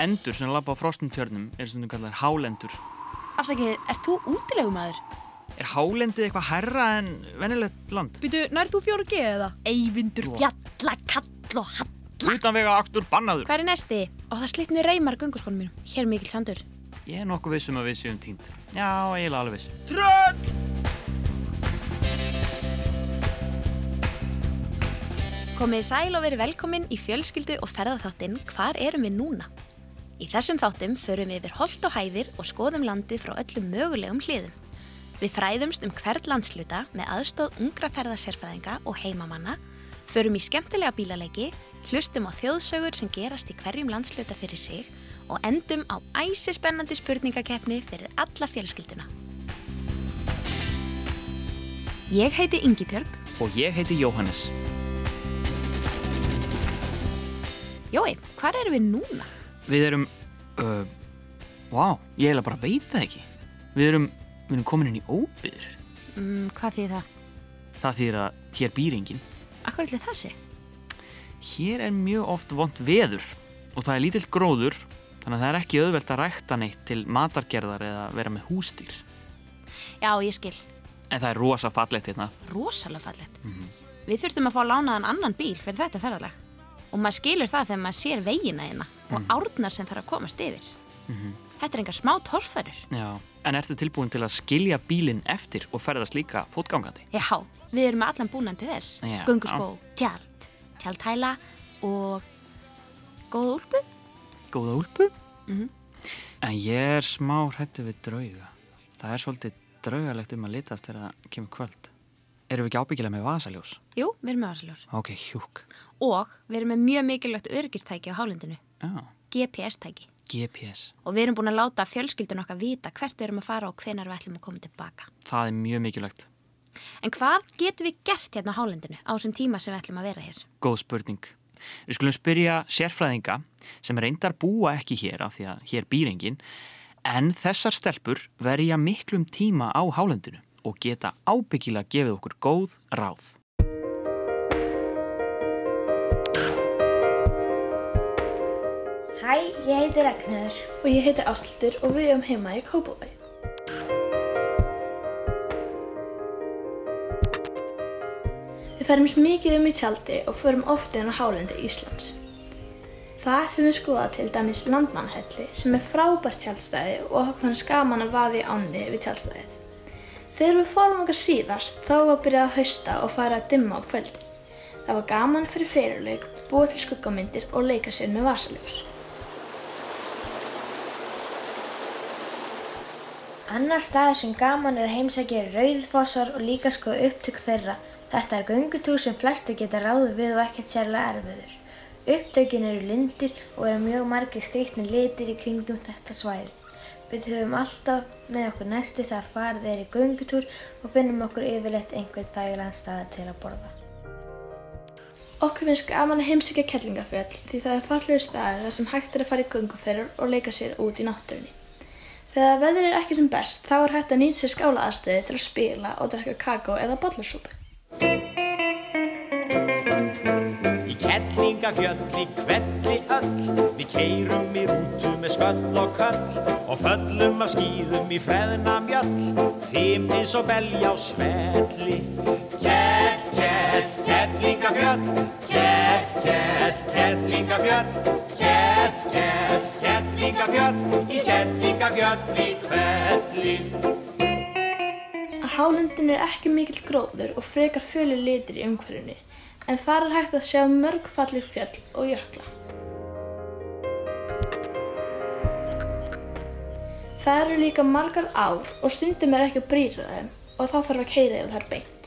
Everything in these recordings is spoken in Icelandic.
Endur sem lappa á frostum tjörnum er stundum kallar hálendur. Afsakið, ert þú útilegumæður? Er hálendið eitthvað herra en venilegt land? Býtu, nær þú fjóru G eða? Eyvindur, fjalla, kall og hall. Utanvega akstur bannaður. Hvað er næsti? Ó, það slitnu reymar gönguskónum mínum. Hér er mikil sandur. Ég er nokkuð viss um að við séum tínt. Já, eiginlega alveg viss. Tröll! Komið sæl og verið velkomin í fjölskyldu og ferðarþáttinn Hvar erum við núna? Í þessum þáttum förum við yfir holt og hæðir og skoðum landið frá öllum mögulegum hliðum. Við fræðumst um hvert landsluta með aðstóð ungra ferðarsérfræðinga og heimamanna, förum í skemmtilega bílaleiki, hlustum á þjóðsögur sem gerast í hverjum landsluta fyrir sig og endum á æsispennandi spurningakeppni fyrir alla fjölskylduna. Ég heiti Ingi Björg. Og ég heiti Jóhannes. Jói, hvar erum við núna? Við erum, uh, wow, ég eiginlega bara veit það ekki. Við erum, við erum komin inn í óbyður. Mm, hvað þýð það? Það þýðir að hér býr enginn. Akkur er það sé? Hér er mjög oft vond veður og það er lítill gróður þannig að það er ekki auðvelt að rækta neitt til matargerðar eða vera með hústýr. Já, ég skil. En það er rosa fallegt hérna. Rosalega fallegt. Við þurftum að fá lánaðan annan bíl fyrir þetta ferðalag. Og maður skilur það þegar maður sér vegina hérna og árnar sem þarf að komast yfir. Þetta er engar smá torfærur. Já. En ertu tilbúin til að skilja bílinn eftir og ferðast líka fótgangandi? Já, við erum allan búnan til þess. Já. Gunguskó, tjald, tjaldhæla og góða úlpu. Góða úlpu? Mhm. En ég er smá hrættu við drauga. Það er svolítið draugalegt um að litast þegar það kemur kvöld. Erum við ekki ábyggilega með vasaljós? Jú, við erum með vasaljós. Ok, hjúk. Og við erum með mjög mikilvægt öryggistæki á hálendinu. GPS-tæki. GPS. Og við erum búin að láta fjölskyldun okkar vita hvert við erum að fara og hvenar við ætlum að koma tilbaka. Það er mjög mikilvægt. En hvað getum við gert hérna á hálendinu á þessum tíma sem við ætlum að vera hér? Góð spurning. Við skulum spyrja sérfræðinga sem reyndar búa ekki hér af því að hér býr enginn en þessar stelpur verja miklum tíma á hálendinu og geta ábyggilega gefið okkur góð ráð. Hæ, ég heiti Ragnar. og ég heiti Ástildur og við erum heima í Kópavogi. Við ferum mikið um í tjaldi og förum ofta inn á hálendi Íslands. Þar höfum við skoðað til dæmis Landmannhelli sem er frábært tjaldstæði og hann skaman að vaði í ánni við tjaldstæðið. Þegar við fórum okkar síðast þá var byrjað að hausta og fara að dimma á kvöldi. Það var gaman fyrir fyrirleik, búa til skuggamyndir og leika sér með vasaljós. Annar staður sem gaman er að heimsækja er Rauðfossar og líka skoða upptök þeirra. Þetta er göngutúr sem flesti geta ráðið við og ekkert sérlega erfiður. Upptökin eru lindir og eru mjög margir skrýtni litir í kringum þetta svæði. Við höfum alltaf með okkur næsti þegar farið er í göngutúr og finnum okkur yfirleitt einhvern þægilegan staða til að borða. Okkur finnst gaman að heimsækja Kellingafjöll því það er fallegur staður þar sem hægt er að fara í gönguferður og leika sér út í náttúrunni. Þegar veður er ekki sem best þá er hægt að nýta sér skálaðastöði til að spila og drekka kakó eða bollarsúpu. Í kettlingafjöll í kvelli öll Við keirum í rútu með sköll og köll Og föllum af skýðum í freðna mjöll Þým eins og belja á svelli Kett, kett, kettlingafjöll Kett, kett, kettlingafjöll Kett, kett, kettlingafjöll Í kettlingafjöll í kvelli Á hálendinu er ekki mikill gróður og frekar fjölu litir í umhverjunni en þar er hægt að sjá mörg falleg fjöll og jökla. Það eru líka margar ár og stundum er ekki að brýra þeim og þá þarf að keira yfir þar beint.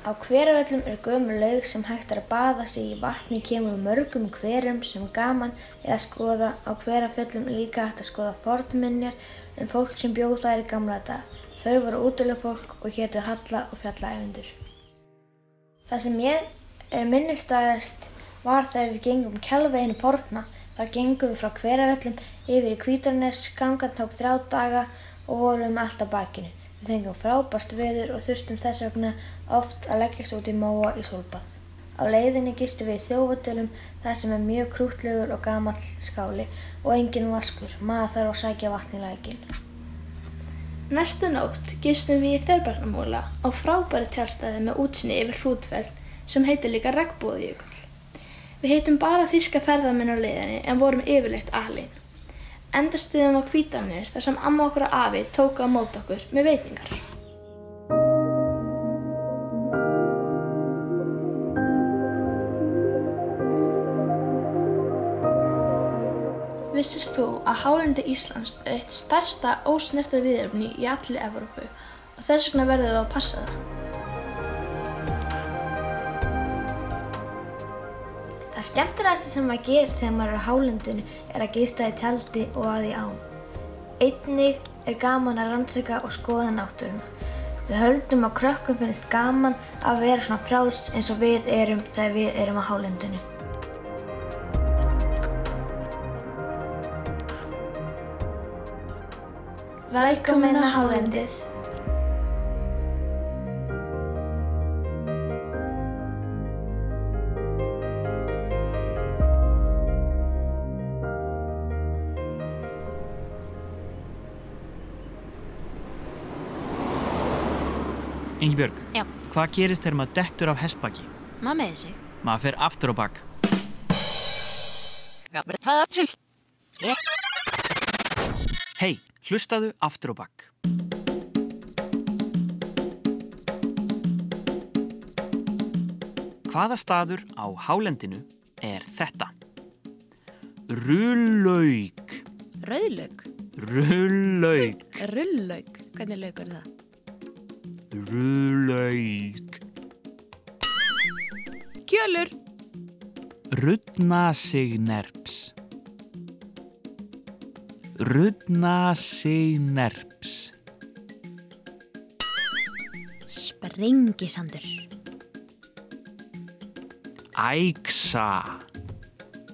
Á hveravöllum er gömur laug sem hægt er að baða sig í vatni kemur mörgum hverum sem gaman að skoða. Á hveraföllum er líka hægt að skoða fornminjar en fólk sem bjóð þær í gamla dag. Þau voru útilega fólk og hétu Halla og Fjallaæfundur. Það sem ég er minnistæðast var þegar við gengum kjálveginu forna. Þar gengum við frá hveravöllum yfir í Hvítarnes, gangan tók þrjá daga og vorum allt á bakinu. Við fengum frábært veður og þurftum þess vegna oft að leggjast út í móa í sólbað. Á leiðinni gistum við í þjófadölum þar sem er mjög krútlegur og gamall skáli og engin vaskur. Maður þarf að sækja vatn í lækin. Næstu nótt gistum við í Þörbarnamúla á frábæri tjálstæði með útsinni yfir hrútfeld sem heitir líka Regnbúðjökull. Við heitum bara þíska ferðamenn á leiðinni en vorum yfirleitt alin. Endastuðum á Hvítanist þar sem amma okkur og afi tóka á mót okkur með veitingar. Vissir þú að hálendi Íslands er eitt stærsta ósnerta viðöfni í allir Evrópu og þess vegna verður það að passa það. Það skemmtilegasta sem maður gerir þegar maður er á hálendinu er að gista í tjaldi og að í ám. Einnig er gaman að rannsaka og skoða náttúruna. Við höldum að krökkum finnst gaman að vera svona fráls eins og við erum þegar við erum á hálendinu. Velkomin að hálendið. Ingibjörg, Já. hvað gerist þegar maður dettur af hestbaki? Maður með sig. Maður fer aftur á bak. Já, bara það er til. Hei, hlustaðu aftur á bak. Hvaða staður á hálendinu er þetta? Rullauk. Rauðlaug. Rullauk. Rullaug. Hvernig laug er það? Rullauk. Kjölur. Rudnasignerps. Rudnasignerps. Sprengisandur. Æksa.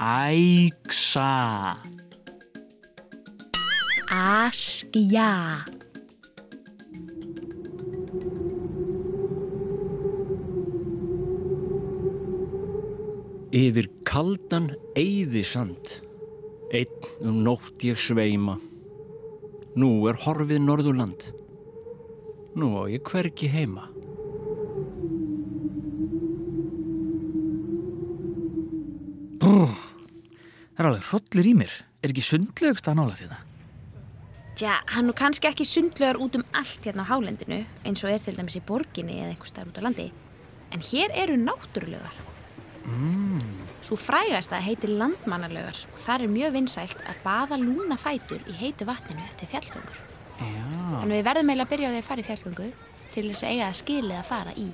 Æksa. Askja. Yfir kaldan eyðisand, einn um nótt ég sveima. Nú er horfið Norðurland, nú á ég hvergi heima. Það er alveg hrollir í mér. Er ekki sundlegust að nála því það? Tja, hann nú kannski ekki sundlegar út um allt hérna á hálendinu eins og er til dæmis í borginni eða einhvers staðar út á landi. En hér eru náttúrulegar. Mm. Svo frægasta heitir landmannalögar og þar er mjög vinsælt að baða lúna fætur í heitu vatninu eftir fjallgöngur. Já. Þannig við verðum eiginlega að byrja á því að fara í fjallgöngu til þess að eiga að skilið að fara í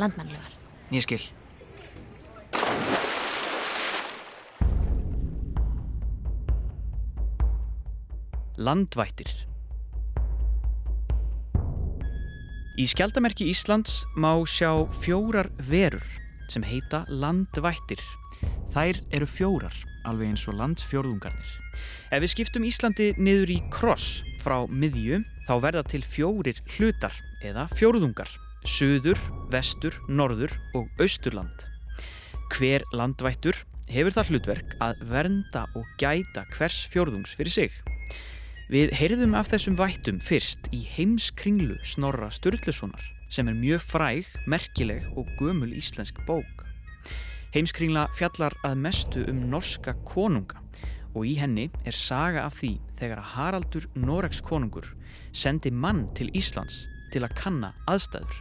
landmannalögar. Ég skil. Landvættir Í skjaldamerki Íslands má sjá fjórar verur sem heita landvættir. Þær eru fjórar, alveg eins og landsfjórðungarnir. Ef við skiptum Íslandi niður í kross frá miðju þá verða til fjórir hlutar eða fjórðungar. Suður, vestur, norður og austurland. Hver landvættur hefur það hlutverk að vernda og gæta hvers fjórðungs fyrir sig. Við heyrðum af þessum vættum fyrst í heimskringlu Snorra Sturlusonar sem er mjög fræg, merkileg og gömul íslensk bók. Heimskringla fjallar að mestu um norska konunga og í henni er saga af því þegar að Haraldur Noregs konungur sendi mann til Íslands til að kanna aðstæður.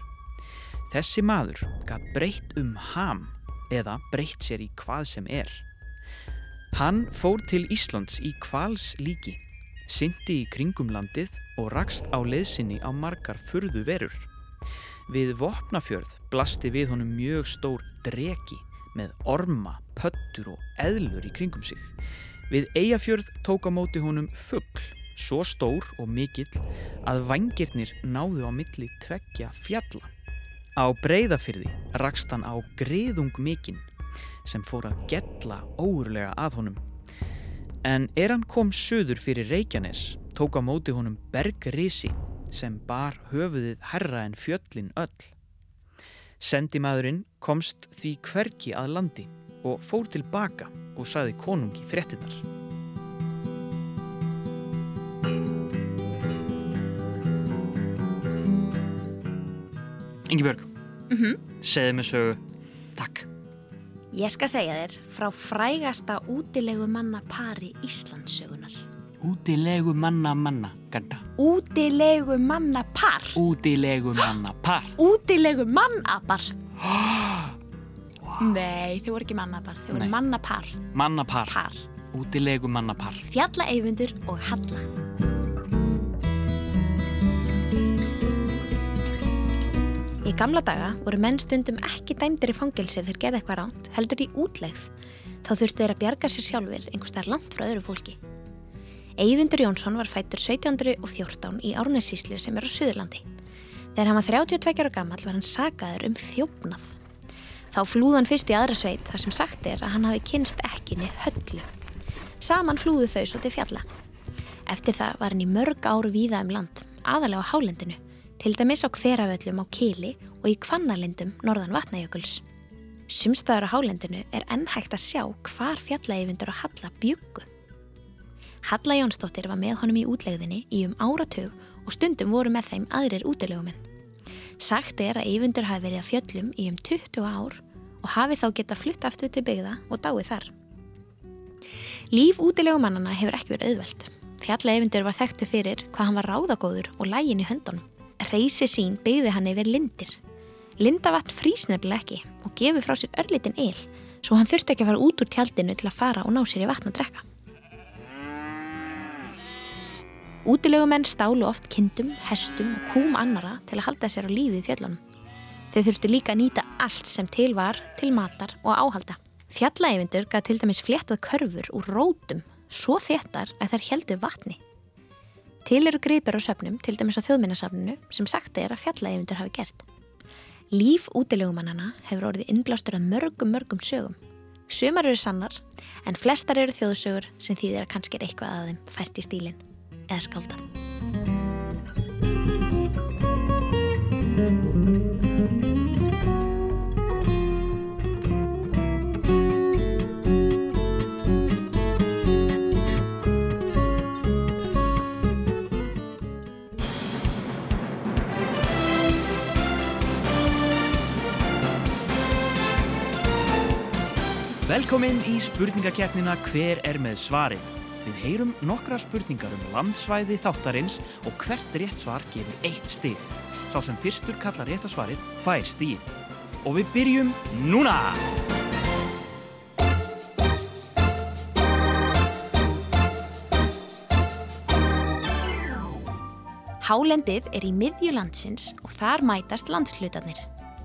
Þessi maður gatt breytt um ham eða breytt sér í hvað sem er. Hann fór til Íslands í kvals líki, syndi í kringum landið og rakst á leiðsynni á margar furðu verur. Við Vopnafjörð blasti við honum mjög stór dreki með orma, pöttur og eðlur í kringum sig. Við Eyjafjörð tók á móti honum fuggl, svo stór og mikill að vangirnir náðu á milli tveggja fjalla. Á breyðafyrði rakst hann á griðung mikinn sem fór að gella óurlega að honum. En er hann kom söður fyrir Reykjanes tók á móti honum bergrisi sem bar höfuðið herra en fjöllin öll. Sendimaðurinn komst því hverki að landi og fór tilbaka og saði konungi fréttinnar. Ingi Björg, mm -hmm. segðu mig sögu, takk. Ég skal segja þér frá frægasta útilegu manna pari Íslandssögunar. Útilegu manna manna, ganda. Útilegu manna par. Útilegu manna par. Útilegu mannapar. Nei, þau voru ekki mannapar, þau voru Nei. mannapar. Manna par. Par. Útilegu manna par. Fjallaeyfundur og Halla. Í gamla daga voru menn stundum ekki dæmdir í fangilsi þegar gerði eitthvað ránt, heldur í útlegð. Þá þurftu þeir að bjarga sér sjálfur einhvers þar langt frá öðru fólki. Eyvindur Jónsson var fættur 1714 í Árnessíslu sem er á Suðurlandi. Þegar hann var 32 ára gammal var hann sagaður um þjófnað. Þá flúði hann fyrst í aðra sveit þar sem sagt er að hann hafi kynst ekkinni höllu. Saman flúðu þau svo til fjalla. Eftir það var hann í mörg áru víða um land, aðalega á hálendinu, til dæmis á hveraföllum á Kili og í kvannalindum norðan vatnajökuls. Sumstaður á hálendinu er enn hægt að sjá hvar fjallaeyfundur og Halla bjuggu. Halla Jónsdóttir var með honum í útlegðinni í um áratug og stundum voru með þeim aðrir útilegumenn. Sagt er að eyfundur hafi verið að fjöllum í um 20 ár og hafi þá geta flutt aftur til byggða og dáið þar. Líf útilegumannana hefur ekki verið auðvelt. Fjalla var þekktu fyrir hvað hann var ráðagóður og lægin í höndunum. Reysi sín byggði hann yfir lindir. Lindavatn frýs nefnilega ekki og gefur frá sér örlitin el svo hann þurfti ekki að fara út úr tjaldinu til að fara og ná sér í vatn að drekka. Útilegumenn stálu oft kindum, hestum og kúm annara til að halda sér á lífi í fjöllunum. Þau þurftu líka að nýta allt sem til var til matar og áhalda. Fjallaeyvindur gaf til dæmis fléttað körfur úr rótum, svo þéttar að þær heldu vatni. Til eru gripir á söfnum, til dæmis á þjóðminnasafninu, sem sagt er að fjallaeyvindur hafi gert. Líf útilegumannana hefur orðið innblástur af mörgum, mörgum sögum. Sumar eru sannar, en flestar eru þjóðsögur sem þýðir að kannski er eitthvað af þeim fært í stílinn eða skálda. Velkomin í spurningakeppnina Hver er með svarið? Við heyrum nokkra spurningar um landsvæði þáttarins og hvert rétt svar gefur eitt stig. Sá sem fyrstur kallar réttasvarið fær stíð. Og við byrjum núna! Hálendið er í miðjulandsins og þar mætast landshlutarnir.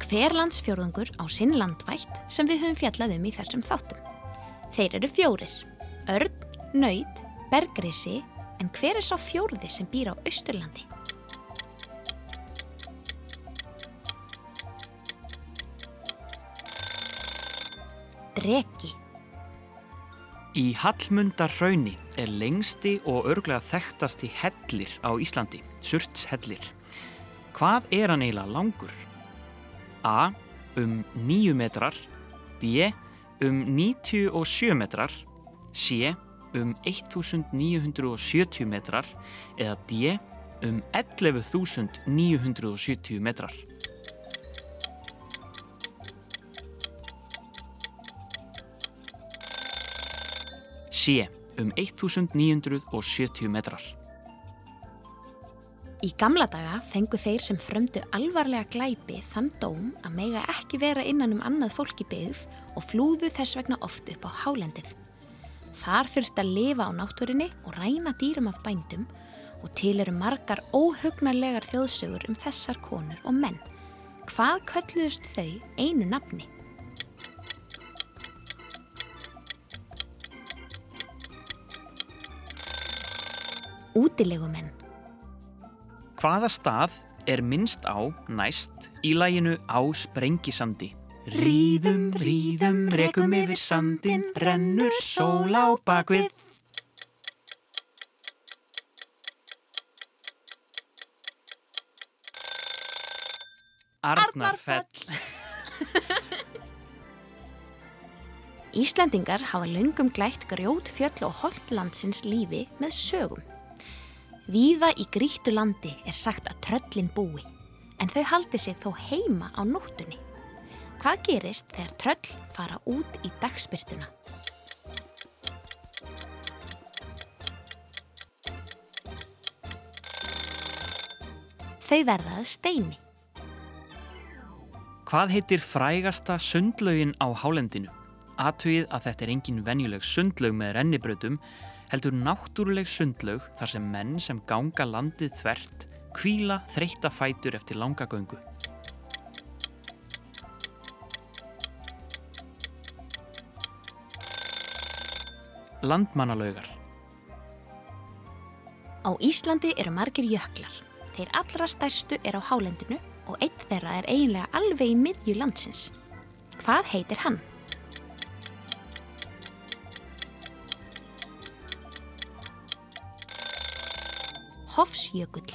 Hver landsfjórðungur á sinn landvætt sem við höfum fjallað um í þessum þáttum. Þeir eru fjórir. Örn, Naut, Bergrisi, en hver er sá fjórði sem býr á Austurlandi? Dreki. Í Hallmundarhrauni er lengsti og örglega þekktasti hellir á Íslandi, Surtshellir. Hvað er hann eiginlega langur? A. Um 9 metrar B. Um 97 metrar C. Um 1970 metrar eða D. Um 11.970 metrar C. Um 1970 metrar Í gamla daga fengu þeir sem frömdu alvarlega glæpi þann dóm að mega ekki vera innan um annað fólk í byggð og flúðu þess vegna oft upp á hálendið. Þar þurfti að lifa á náttúrinni og ræna dýrum af bændum og til eru margar óhugnarlegar þjóðsögur um þessar konur og menn. Hvað kölluðust þau einu nafni? Útilegumenn. Hvaða stað er minnst á næst í læginu á Sprengisandi? Ríðum, ríðum, rekum yfir sandin, rennur sól á bakvið. Arnarfell. Íslandingar hafa löngum glætt grjót fjöll og holt landsins lífi með sögum. Víða í grítu landi er sagt að tröllin búi, en þau haldi sig þó heima á nóttunni. Hvað gerist þegar tröll fara út í dagspyrtuna? Þau verðað steini. Hvað heitir frægasta sundlaugin á hálendinu? Atugið að þetta er engin venjuleg sundlaug með rennibrautum, heldur náttúruleg sundlaug þar sem menn sem ganga landið þvert kvíla þreytta fætur eftir langa Landmannalaugar Á Íslandi eru margir jöklar. Þeir allra stærstu er á hálendinu og einn þeirra er eiginlega alveg í miðju landsins. Hvað heitir hann? Hofsjökull.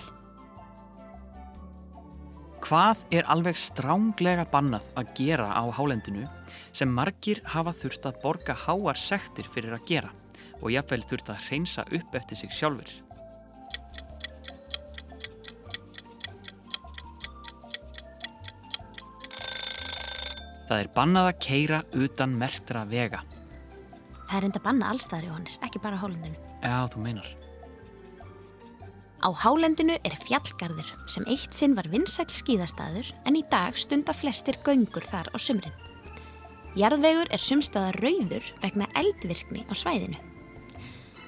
Hvað er alveg stránglega bannað að gera á hálendinu sem margir hafa þurft að borga háar sektir fyrir að gera og jafnvel þurft að hreinsa upp eftir sig sjálfur? Það er bannað að keira utan merktra vega. Það er enda banna allstaðar Jóhannes, ekki bara hálendinu. Já, þú meinar. Á hálendinu er fjallgarður sem eitt sinn var vinsæll skíðastæður en í dag stunda flestir göngur þar á sumrin. Jarðvegur er sumstaðar rauður vegna eldvirkni á svæðinu.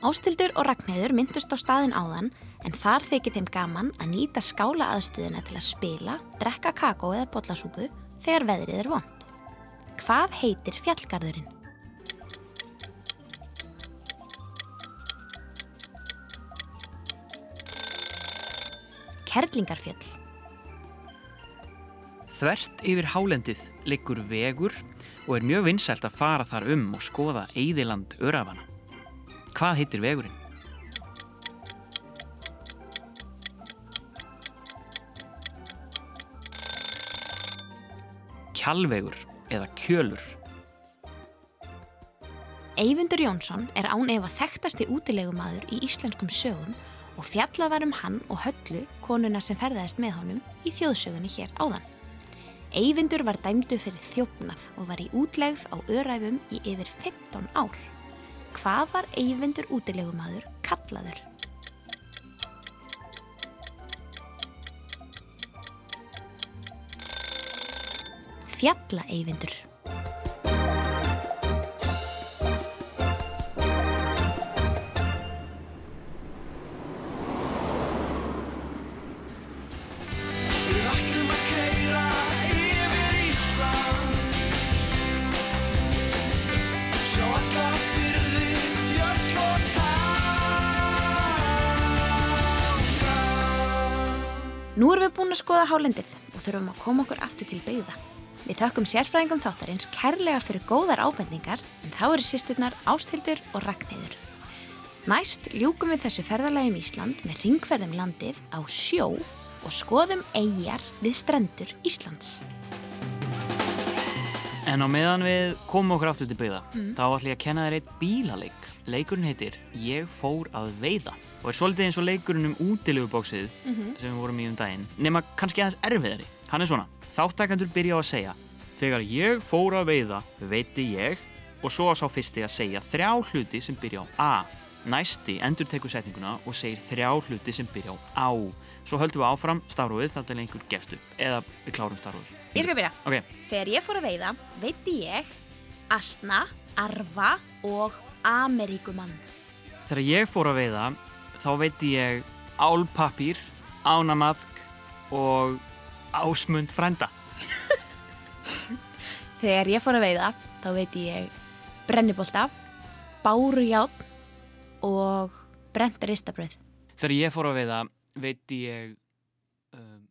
Ástildur og Ragnheiður myndust á staðin áðan en þar þykir þeim gaman að nýta skála aðstöðuna til að spila, drekka kakó eða bollasúpu þegar veðrið er vond. Hvað heitir fjallgarðurinn? Kerlingarfjöll. Þvert yfir hálendið liggur vegur og er mjög vinsælt að fara þar um og skoða Eyðiland Örafana. Hvað heitir vegurinn? Kjallvegur eða kjölur. Eyvindur Jónsson er án efa þekktasti útilegumadur í íslenskum sögum og fjallað var um hann og höllu, konuna sem ferðaðist með honum, í þjóðsögunni hér áðan. Eyvindur var dæmdu fyrir þjófnað og var í útlegð á öræfum í yfir 15 ár. Hvað var Eyvindur útilegumadur kallaður? Fjalla Eyvindur. Skoða hálendið og þurfum að koma okkur aftur til byggða. Við þökkum sérfræðingum þáttarins kærlega fyrir góðar ábendingar en þá eru sýsturnar Ástildur og Ragnheiður. Næst ljúkum við þessu ferðalagi um Ísland með ringferðum landið á sjó og skoðum eigjar við strendur Íslands. En á meðan við komum okkur aftur til byggða, þá ætlum ég að kenna þér eitt bílaleik. Leikurinn heitir Ég fór að veiða og er svolítið eins og leikurinn um útilegubóksið sem við vorum í um daginn, nema kannski aðeins erfiðari. Hann er svona, þáttakandur byrja á að segja Þegar ég fór að veiða, veiti ég og svo sá fyrsti að segja þrjá hluti sem byrja á A. Næsti endur tekur setninguna og segir þrjá hluti sem byrja á á. Svo höldum við áfram starfóðið þar til einhver gefst upp eða við klárum starfóðið. Ég skal byrja. Ok, Þegar ég fór að veiða, veiti ég asna, arfa og ameríkumann. Þegar ég fór að veiða, þá veiti ég álpapír, ánamaðk og ásmund frænda. Þegar ég fór að veiða, þá veiti ég brennibólta, báruját og brent ristabröð. Þegar ég fór að veiða, veiti ég um,